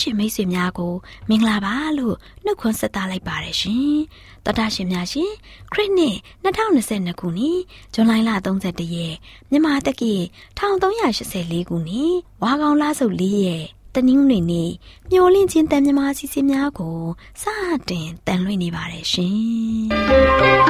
ရှင်မိတ်ဆွေများကိုမင်္ဂလာပါလို့နှုတ်ခွန်းဆက်သလိုက်ပါတယ်ရှင်။တော်တာရှင်များရှင်ခရစ်နှစ်2022ခုနှစ်ဇွန်လ31ရက်မြန်မာတက္ကီ1384ခုနှစ်ဝါကောင်လဆုပ်၄ရက်တနင်္ဂနွေနေ့မျိုးလင့်ချင်းတန်မြမာစီစဉ်များကိုစတင်တန်လွင့်နေပါတယ်ရှင်။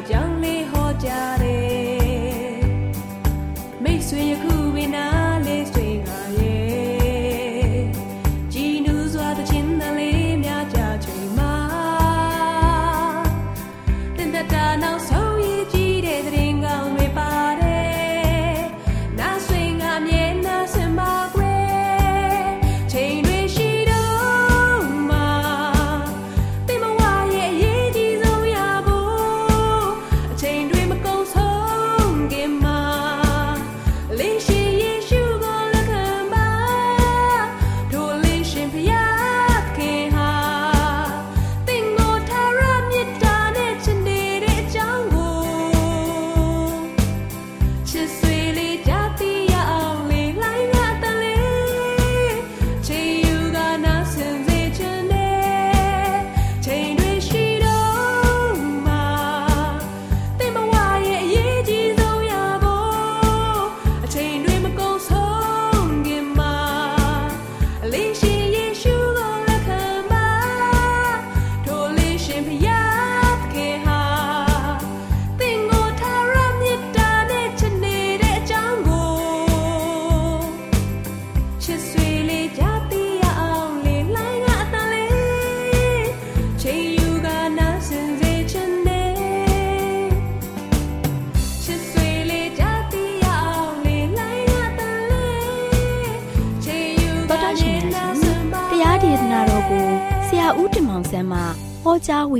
ဟောကြား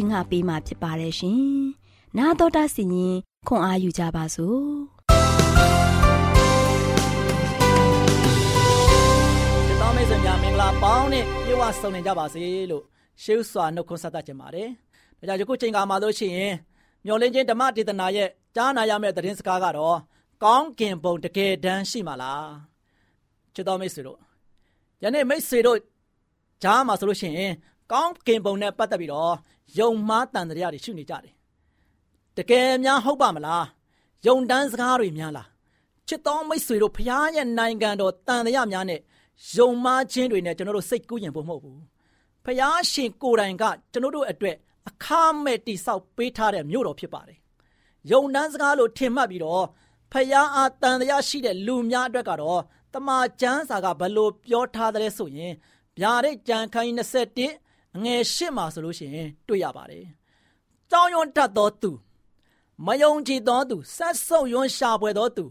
ဝင်ငါပေးมาဖြစ်ပါတယ်ရှင်။နာတော်တာစီရင်ခွန်အားယူကြပါစို့။တောင်းမိတ်ဆွေဝဆုံနေကြပါစေလို့ရှေးဥစွာနှုတ်ခွန်းဆက်တတ်ကြပါတယ်။ဒါကြောင့်ယခုချိန်ကမှလို့ရှိရင်မျောလင်းချင်းဓမ္မဒေသနာရဲ့ကြားနာရမယ့်သတင်းစကားကတော့ကောင်းကင်ဘုံတကယ်တမ်းရှိမှာလား။ချစ်တော်မိတ်ဆွေတို့ယနေ့မိတ်ဆွေတို့ကြားမှာဆိုလို့ရှိရင် ကောင်းကင်ဘုံနဲ့ပတ်သက်ပြီးတော့ယုံမှားတန်တရားတွေရှိနေကြတယ်။တကယ်များဟုတ်ပါမလား။ယုံတန်းစကားတွေများလား။ချစ်တော်မိတ်ဆွေတို့ဖခင်ရဲ့နိုင်ငံတော်တန်တရားများနဲ့ယုံမှားခြင်းတွေနဲ့ကျွန်တော်တို့စိတ်ကူးရင်ဖို့မဟုတ်ဘူး။ဖခင်ရှင်ကိုယ်တိုင်ကကျွန်တော်တို့အတွက်အခမဲ့တိဆောက်ပေးထားတဲ့မြို့တော်ဖြစ်ပါတယ်။ယုံတန်းစကားလို့ထင်မှတ်ပြီးတော့ဖခင်အားတန်တရားရှိတဲ့လူများအတွက်ကတော့တမန်ကျမ်းစာကဘလို့ပြောထားတယ်ဆိုရင်ဗျာဒိတ်ကြံခိုင်း21 အငယ်၈မှာဆိုလို့ရှိရင်တွေ့ရပါတယ်။ကြောင်းရွံ့တတ်သောသူမယုံကြည်သောသူဆက်ဆုပ်ယွန်းရှာပွေသောသူ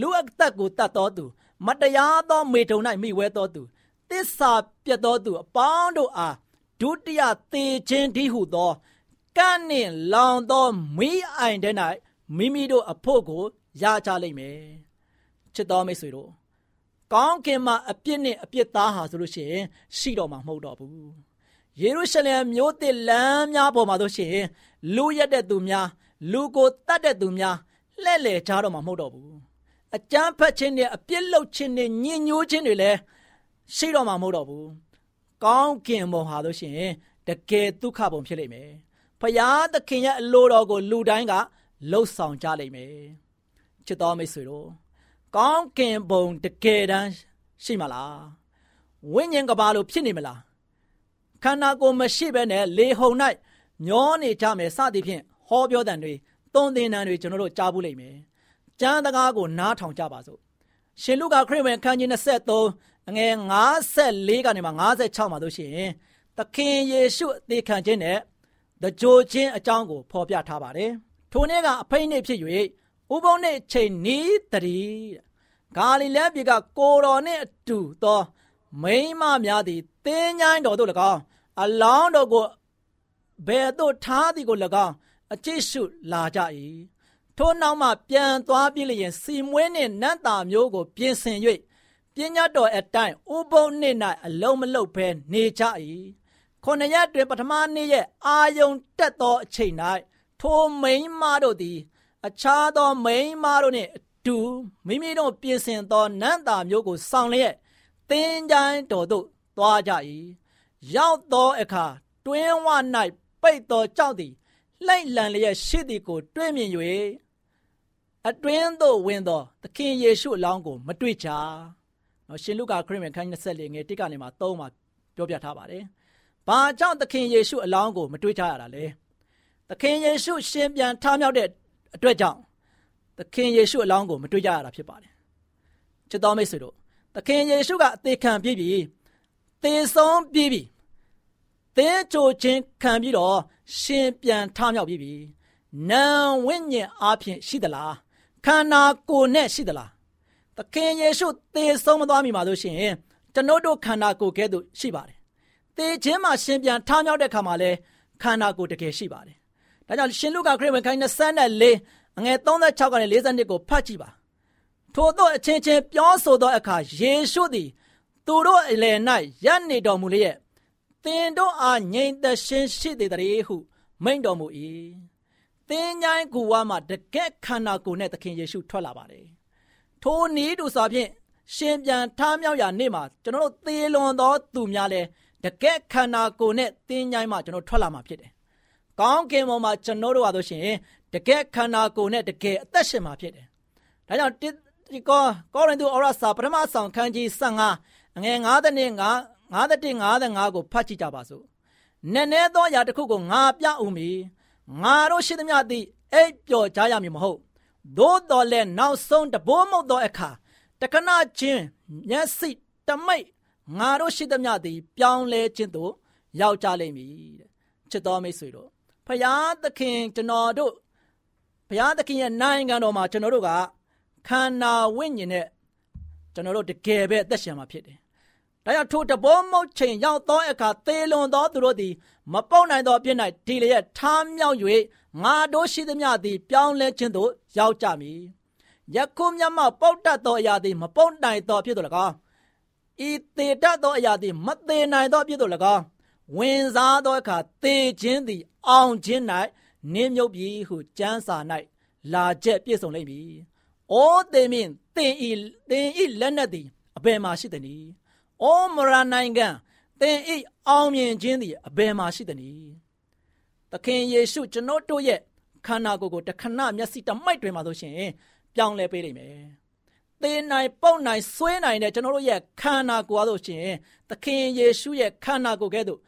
လူအသက်ကိုတတ်သောသူမတရားသောမေထုံ၌မိဝဲသောသူတစ္ဆာပြတ်သောသူအပေါင်းတို့အားဒုတိယသေခြင်းတည်းဟုသောကန့်နှင့်လောင်သောမိအိုင်တဲ့၌မိမိတို့အဖို့ကိုရကြလိမ့်မယ်ချစ်တော်မိတ်ဆွေတို့ကောင်းကင်မှာအပြစ်နဲ့အပြစ်သားဟာဆိုလို့ရှိရင်ရှိတော့မှာမဟုတ်တော့ဘူး ယေရုရှလင်မြို့သစ်လမ်းများပေါ်မှာဆိုရှင်လူရက်တဲ့သူများလူကိုတတ်တဲ့သူများလှဲ့လေကြတော့မှာမဟုတ်တော့ဘူးအကြမ်းဖက်ခြင်းနဲ့အပြစ်လုပ်ခြင်းနဲ့ညှဉ်းညိုးခြင်းတွေလည်းရှိတော့မှာမဟုတ်တော့ဘူးကောင်းကင်ဘုံဟာလို့ရှိရင်တကယ်ဒုက္ခဘုံဖြစ်လိမ့်မယ်ဖယားသခင်ရဲ့အလိုတော်ကိုလူတိုင်းကလှုပ်ဆောင်ကြလိမ့်မယ်ချစ်တော်မိတ်ဆွေတို့ကောင်းကင်ဘုံတကယ်တမ်းရှိမလားဝိညာဉ်ကဘာလို့ဖြစ်နေမလား ခန္ဓာကိုယ်မရှိဘဲနဲ့လေဟုန်၌မျောနေကြမယ်စသည်ဖြင့်ဟောပြောတဲ့တွေသုံးသင်တန်တွေကျွန်တော်တို့ကြားဘူးလိမ့်မယ်ကျမ်းတကားကိုနားထောင်ကြပါစို့ရှင်လုကာခရစ်ဝင်ခန်းကြီး23အငယ်54ကနေမှ56မှာတို့ရှိရင်သခင်ယေရှုအသေးခံခြင်းနဲ့တကြိုချင်းအကြောင်းကိုဖော်ပြထားပါတယ်ထိုနေ့ကအဖိနှိပ်ဖြစ်၍ဥပုံနှင့်ချိန်နီးတည်းဂါလိလဲပြည်ကကိုတော်နှင့်အတူသောမိန်းမများသည် တင်းញိုင်းတော်တို့၎င်းအလောင်းတော်ကိုဘယ်သို့ထားသည်ကို၎င်းအကျင့်ရှုလာကြ၏ထိုနောက်မှပြန်သွားပြည့်လျင်စီမွေးနှင့်နတ်သားမျိုးကို ပြင်ဆင်၍ပညာတော်အတိုင်းဥပုံနှင့်၌အလုံးမလုတ်ဘဲနေကြ၏ခုနှစ်ရက်တွင်ပထမနေ့ရဲ့အာယုံတက်သောအချိန်၌ထိုမိန်းမတို့သည် အခြားသောမိန်းမတို့နှင့်အတူမိမိတို့ပြင်ဆင်သောနတ်သားမျိုးကိုဆောင်လျက်သင်္ချိုင်းတော်သို့ သွားကြ၏ရောက်သောအခါတွင်းဝ၌ပိတ်သောကြောက်သည်လှိမ့်လန်လျက်ရှိသည်ကို တွေ့မြင်၍အတွင်းသို့ဝင်သောသခင်ယေရှုအလောင်းကို မတွေ့ကြ။နော်ရှင်လုကာခရစ်ဝင်ခန်း24ငယ်1ကနေမှ3မှာပြောပြထားပါတယ်။ဘာကြောင့်သခင်ယေရှုအလောင်းကို မတွေ့ကြရတာလဲ။သခင်ယေရှုရှင်ပြန်ထမြောက်တဲ့အတွက်ကြောင့်သခင်ယေရှုအလောင်းကို မတွေ့ကြရတာဖြစ်ပါတယ်။ချစ်တော်မိတ်ဆွေတို့သခင်ယေရှုကအသေးခံပြီးပြီ။ သေဆုံးပြီးပြီ။သင်ချိုခြင်းခံပြီးတော့ရှင်ပြန်ထမြောက်ပြီးပြီ။နံဝိညာဉ်အားဖြင့်ရှိသလား။ခန္ဓာကိုယ်နဲ့ရှိသလားသခင်ယေရှုသေဆုံးမသွားမီမှာလို့ရှိရင်ကျွန်ုပ်တို့ခန္ဓာကိုယ်ကဲ့သို့ရှိပါတယ်သေခြင်းမှာရှင်ပြန်ထမြောက်တဲ့ခါမှာလဲခန္ဓာကိုယ်တကယ်ရှိပါတယ်ဒါကြောင့်ရှင်လုကာခရစ်ဝင်ခိုင်း24အငယ်36ကနေ42ကိုဖတ်ကြည့်ပါထို့သောအချင်းချင်းပြောဆိုသောအခါယေရှုသည် သူတို့အလယ်၌ရပ်နေတော်မူလျက်သင်တို့အားငြိမ်သက်ခြင်းရှိသေးတယ်ဟု မိန့်တော်မူ၏သင်ញိုင်းကူဝါမှာတကက်ခန္ဓာကိုယ်နဲ့သခင်ယေရှုထွက်လာပါတယ်။ထိုနည်းတူစွာဖြင့်ရှင်ပြန်ထမြောက်ရာနေ့မှာကျွန်တော်တို့သေလွန်သောသူများလဲတကက်ခန္ဓာကိုယ်နဲ့သင်ញိုင်းမှာကျွန်တော်ထွက်လာမှာဖြစ်တယ်။ကောင်းကင်ဘုံမှာကျွန်တော်တို့ဟာဆိုရှင်တကက်ခန္ဓာကိုယ်နဲ့တကယ်အသက်ရှင်မှာဖြစ်တယ်။ဒါကြောင့်ဒီကောကောရိန္သုဩရစာပထမဆောင်ခန်းကြီး15 အငယ်9တဲ့9 9တဲ့55ကိုဖတ်ကြည့်ကြပါစို့။နည်းနည်းသောအရာတစ်ခုကိုငါပြဦးမည်။ငါတို့ရှိသမျှသည်အိပ်ပျော်ကြရမည်မဟုတ်သို့တော်လည်းနောက်ဆုံးတဘိုးမုတ်သောအခါတခဏချင်းမျက်စိတမိတ်ငါတို့ရှိသမျှသည် ပြောင်းလဲခြင်းသို့ရောက်ကြလိမ့်မည်တဲ့ချစ်တော်မိတ်ဆွေတို့ဖရာသခင်ကျွန်တော်တို့ဘုရားသခင်ရဲ့နိုင်ငံတော်မှာကျွန်တော်တို့ကခန္ဓာဝိညာဉ်နဲ့ကျွန်တော်တို့တကယ်ပဲအသက်ရှင်မှာဖြစ်တယ် ဒါကြောင့်ထိုတဘောမုတ်ချိန်ရောက်သောအခါသေလွန်သောသူတို့သည် မပေါက်နိုင်သောအပြစ်၌ဒီလျက်ထားမြောက်၍ငါတို့ရှိသမျှသည် ပြောင်းလဲခြင်းသို့ရောက်ကြမည်ယခုမျက်မှောက်ပေါက်တတ်သောအရာသည် မပေါက်နိုင်သောဖြစ်တော်၎င်းဤသေတတ်သောအရာသည် မသေးနိုင်သောအဖြစ်သို့၎င်းဝင်စားသောအခါသေခြင်းသည် အောင်ခြင်း၌နင်းမြုပ်ပြီဟုကျမ်းစာ၌လာချက်ပြည့်စုံလိမ့်မည်။အိုးသေမင်းသင်ဤသင်ဤလက်နက်သည်အဘယ်မှာရှိသနည်း။ အိုးမရနိုင်ငံသင်ဤအောင်မြင်ခြင်းသည်အဘယ်မှာရှိသနည်း။သခင်ယေရှုကျွန်တော်တို့ရဲ့ခန္ဓာကိုယ်ကိုတခဏမျက်စိတမိုက်တွင်မှာဆိုရှင်ပြောင်းလဲပေးလိမ့်မယ်။သေနိုင်ပုတ်နိုင်ဆွဲနိုင်တဲ့ကျွန်တော်တို့ရဲ့ခန္ဓာကိုယ်အားဆိုရှင်သခင်ယေရှုရဲ့ခန္ဓာကိုယ်ကဲ့သို့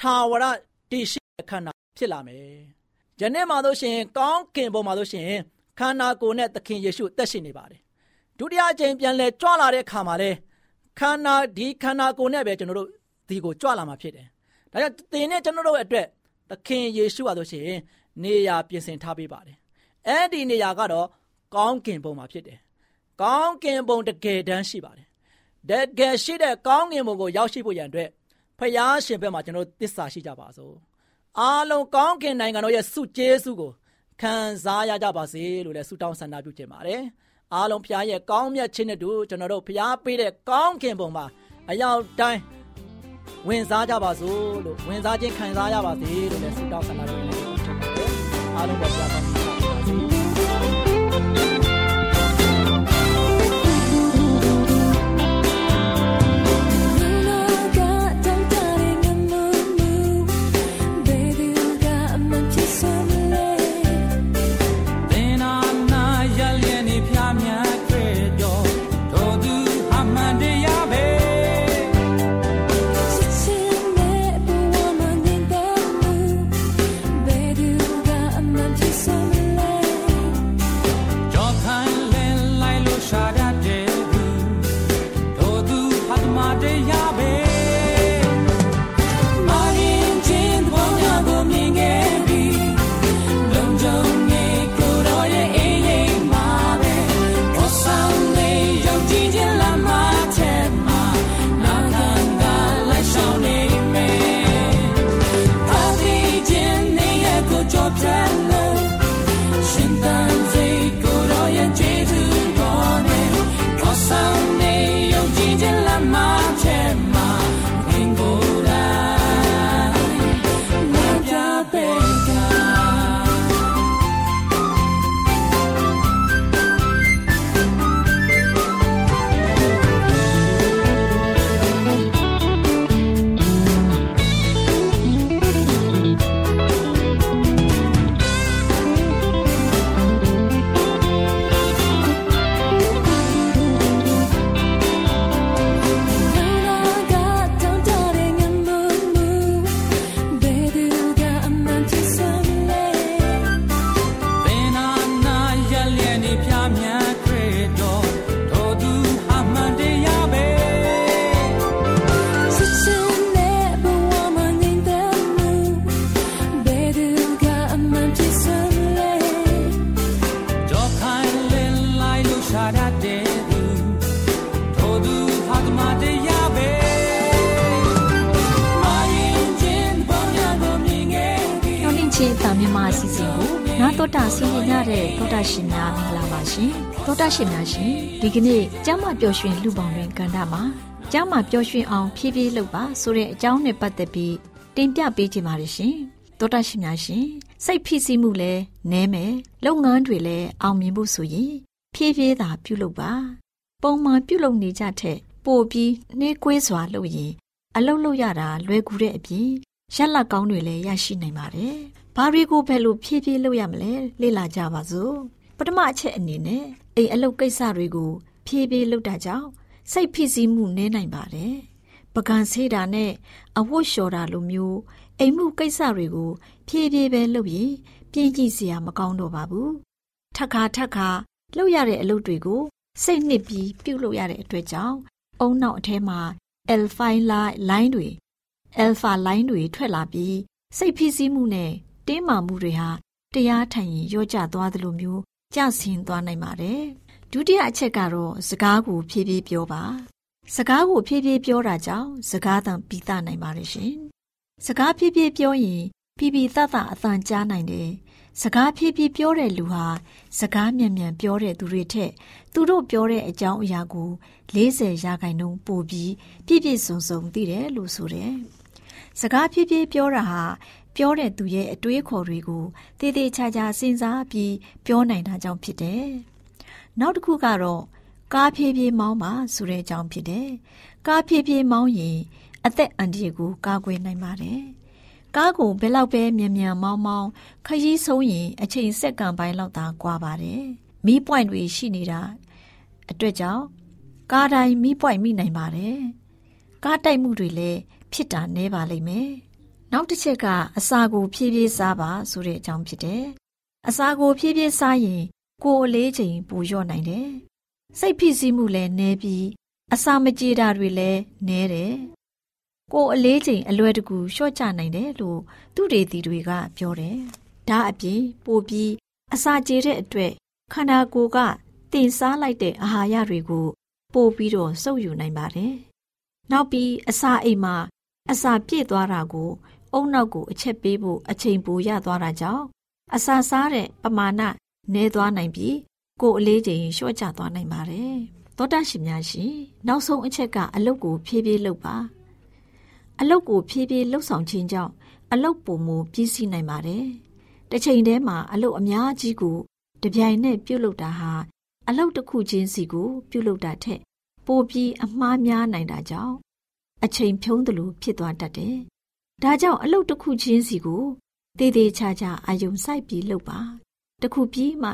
ထာဝရတည်ရှိတဲ့ခန္ဓာဖြစ်လာမယ်။ယနေ့မှာဆိုရှင်ကောင်းကင်ဘုံမှာဆိုရှင်ခန္ဓာကိုယ်နဲ့သခင်ယေရှုသက်ရှင်နေပါတယ်။ဒုတိယအကြိမ်ပြန်လဲကြွလာတဲ့အခါမှာလဲ ခန္ဓာဒီခန္ဓာကိုယ်နဲ့ပဲကျွန်တော်တို့ဒီကိုကြွလာမှာဖြစ်တယ်။ဒါကြောင့်သင်နဲ့ကျွန်တော်တို့အတွက်သခင်ယေရှုဟာဆိုရှင်နေရာပြင်ဆင်ထားပေးပါတယ်။အဲ့ဒီနေရာကတော့ကောင်းကင်ဘုံမှာဖြစ်တယ်။ကောင်းကင်ဘုံတကယ်တမ်းရှိပါတယ်။တကယ်ရှိတဲ့ကောင်းကင်ဘုံကိုရောက်ရှိဖို့ရန်အတွက်ဖယားရှင်ဘက်မှာကျွန်တော်သစ္စာရှိကြပါစို့။အားလုံးကောင်းကင်နိုင်ငံတော်ရဲ့စုကျေးစုကိုခံစားရကြပါစေလို့လည်းဆုတောင်းဆန္ဒပြုချင်ပါတယ်။ အားလုံးဖယားရဲ့ကောင်းမြတ်ခြင်းနဲ့တူကျွန်တော်တို့ဖယားပေးတဲ့ကောင်းကင်ဘုံမှာအရောက်တိုင်းဝင်စားကြပါစို့လို့ဝင်စားခြင်းခံစားရပါစေလို့လည်းဆုတောင်းဆန္ဒပြုနေပါတယ်။အားလုံးပါဘုရားကောင်း ရှင်တောတာရှင်များရှင်ဒီကနေ့ကျမ်းမာပျော်ရွှင်လူပေါင်းတွင်ကန္တာမှာကျမ်းမာပျော်ရွှင်အောင်ဖြည်းဖြည်းလုပ်ပါဆိုတဲ့အကြောင်းနဲ့ပတ်သက်ပြီးတင်ပြပေးချင်ပါတယ်ရှင်တောတာရှင်များရှင်စိတ်ဖြစ်စီမှုလဲနည်းမယ်လုပ်ငန်းတွေလည်းအောင်မြင်ဖို့ဆိုရင်ဖြည်းဖြည်းသာပြုလုပ်ပါပုံမှန်ပြုလုပ်နေကြတဲ့ပို့ပြီးနှေးကွေးစွာလုပ်ရင်အလုပ်လုပ်ရတာလွယ်ကူတဲ့အပြင်ရက်လက်ကောင်းတွေလည်းရရှိနိုင်ပါတယ်ဘာတွေကိုဘယ်လိုဖြည်းဖြည်းလုပ်ရမလဲလေ့လာကြပါစို့ပထမအချက်အနေနဲ့ အိမ်အလုပ်ကိစ္စတွေကိုဖြည်းဖြည်းလုပ်တာကြောင့်စိတ်ဖိစီးမှုနည်းနိုင်ပါတယ်ပကံဆေးတာနဲ့အဝတ်လျှော်တာလိုမျိုးအိမ်မှုကိစ္စတွေကိုဖြည်းဖြည်းပဲလုပ်ရင်ပြင်းကြည့်စရာမကောင်းတော့ပါဘူးထက်ခါထက်ခါလုပ်ရတဲ့အလုပ်တွေကိုစိတ်နှစ်ပြီးပြုတ်လုပ်ရတဲ့အတွက်ကြောင့်အုံနောက်အထဲမှာ L5 လိုင်းတွေ alpha လိုင်းတွေထွက်လာပြီးစိတ်ဖိစီးမှုနဲ့တင်းမာမှုတွေဟာတရားထိုင်ရင်ရော့ကျသွားသလိုမျိုး ကျဆင်းသွားနိုင်ပါတယ်။ဒုတိယအချက်ကတော့စကားကိုဖြည်းဖြည်းပြောပါ။စကားကိုဖြည်းဖြည်းပြောတာကြောင့်စကားသံပြီးသားနိုင်ပါတယ်ရှင်။စကားဖြည်းဖြည်းပြောရင်ဖြည်းဖြည်းသသအသံကြားနိုင်တယ်စကားဖြည်းဖြည်းပြောတဲ့လူဟာစကားမြန်မြန်ပြောတဲ့သူတွေထက်သူတို့ပြောတဲ့အကြောင်းအရာကို40ရာခိုင်နှုန်းပိုပြီးပြည့်ပြည့်စုံစုံသိတယ်လို့ဆိုတယ်။စကားဖြည်းဖြည်းပြောတာဟာ ပြောတဲ့သူရဲ့အတွေးခေါ်တွေကိုတည်တည်ချာချာစဉ်းစားပြီးပြောနိုင်တာကြောင့်ဖြစ်တယ်။နောက်တစ်ခုကတော့ကားဖြည်းဖြည်းမောင်းပါဆိုတဲ့အကြောင်းဖြစ်တယ်။ကားဖြည်းဖြည်းမောင်းရင်အသက်အန္တရာယ်ကိုကာကွယ်နိုင်ပါတယ်။ကားကိုဘယ်လောက်ပဲမြန်မြန်မောင်းမောင်းခရီးဆုံးရင်အချိန်စက္ကန့်ပိုင်းလောက်သာကွာပါတယ်။မီးပွိုင်တွေရှိနေတာအတွက်ကြောင့်ကားတိုင်းမီးပွိုင်မိနိုင်ပါတယ်။ကားတိုက်မှုတွေလည်းဖြစ်တာနည်းပါလိမ့်မယ်။ နောက်တစ်ချက်ကအစာကိုဖြည်းဖြည်းစားပါဆိုတဲ့အကြောင်းဖြစ်တယ်။အစာကိုဖြည်းဖြည်းစားရင်ကိုယ်အလေးချိန်ပိုလျော့နိုင်တယ်။စိတ်ဖိစီးမှုလည်းနည်းပြီးအစာမကြေတာတွေလည်းနည်းတယ်။ကိုယ်အလေးချိန်အလွယ်တကူလျှော့ချနိုင်တယ်လို့သူတွေတီတွေကပြောတယ်။ဒါအပြင်ပိုပြီးအစာကြေတဲ့အတွက်ခန္ဓာကိုယ်ကတင်စားလိုက်တဲ့အာဟာရတွေကို ပို့ပြီးတော့စုပ်ယူနိုင်ပါတယ်။နောက်ပြီးအစာအိမ်မှာအစာပြည့်သွားတာကို အုံနောက်ကိုအချက်ပေးဖို့အချိန်ပိုရသွားတာကြောင့်အစာစားတဲ့ပမာဏနည်းသွားနိုင်ပြီးကိုယ်အလေးချိန်လျှော့ချသွားနိုင်ပါတယ်။သောတာရှင်များရှင်နောက်ဆုံးအချက်ကအလုတ်ကိုဖြည်းဖြည်းလုပ်ပါ။အလုတ်ကိုဖြည်းဖြည်းလှုပ်ဆောင်ခြင်းကြောင့်အလုတ်ပုံမူပြီးစီးနိုင်ပါတယ်။တစ်ချိန်တည်းမှာအလုတ်အများကြီးကိုတပြိုင်နက်ပြုတ်လုတာဟာအလုတ်တစ်ခုချင်းစီကိုပြုတ်လုတာထက် ပိုပြီးအမှားများနိုင်တာကြောင့်အချိန်ဖြုံးသလိုဖြစ်သွားတတ်တယ်။ ဒါကြောင့်အလုတ်တစ်ခုချင်းစီကိုတည်တည်ချာချာအာယုံစိုက်ပြီးလုပ်ပါ။တစ်ခုပြီးမှ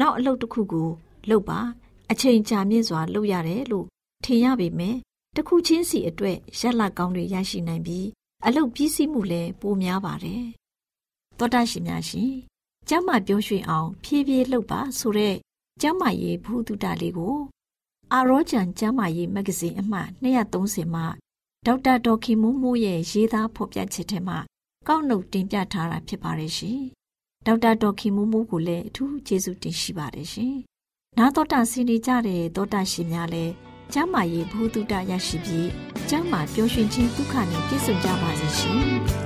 နောက်အလုတ်တစ်ခုကိုလုပ်ပါ အချိန်ကြာမြင့်စွာလုပ်ရတယ်လို့ထင်ရပေမဲ့တစ်ခုချင်းစီအတွက်ရက်လက်ကောင်းတွေရရှိနိုင်ပြီးအလုတ်ပြီးစီးမှုလည်းပိုများပါတယ်။သောတာရှင်များရှင်ကျမ်းမာပြောရွှင်အောင် ဖြည်းဖြည်းလှုပ်ပါဆိုတဲ့ကျမ်းမာရေးဘုဒ္ဓတာလေးကို အာရောဂျန်ကျမ်းမာရေးမဂ္ဂဇင်းအမှတ်230မှာ ဒေါက်တာဒေါ်ခင်မိုးမိုးရဲ့ရေးသားဖော်ပြချက်ထဲမှာကောက်နှုတ်တင်ပြထားတာဖြစ်ပါတယ်ရှင်။ဒေါက်တာဒေါ်ခင်မိုးမိုးကိုလည်းအထူးကျေးဇူးတင်ရှိပါတယ်ရှင်။နာတော်တာစီနေကြတဲ့တောတာရှင်များလည်းကျမ်းမာရေးဘုဒ္ဓတာရရှိပြီးကျမ်းမာပျော်ရွှင်ခြင်းဒုက္ခနဲ့ပြည့်စုံကြပါစေရှင်။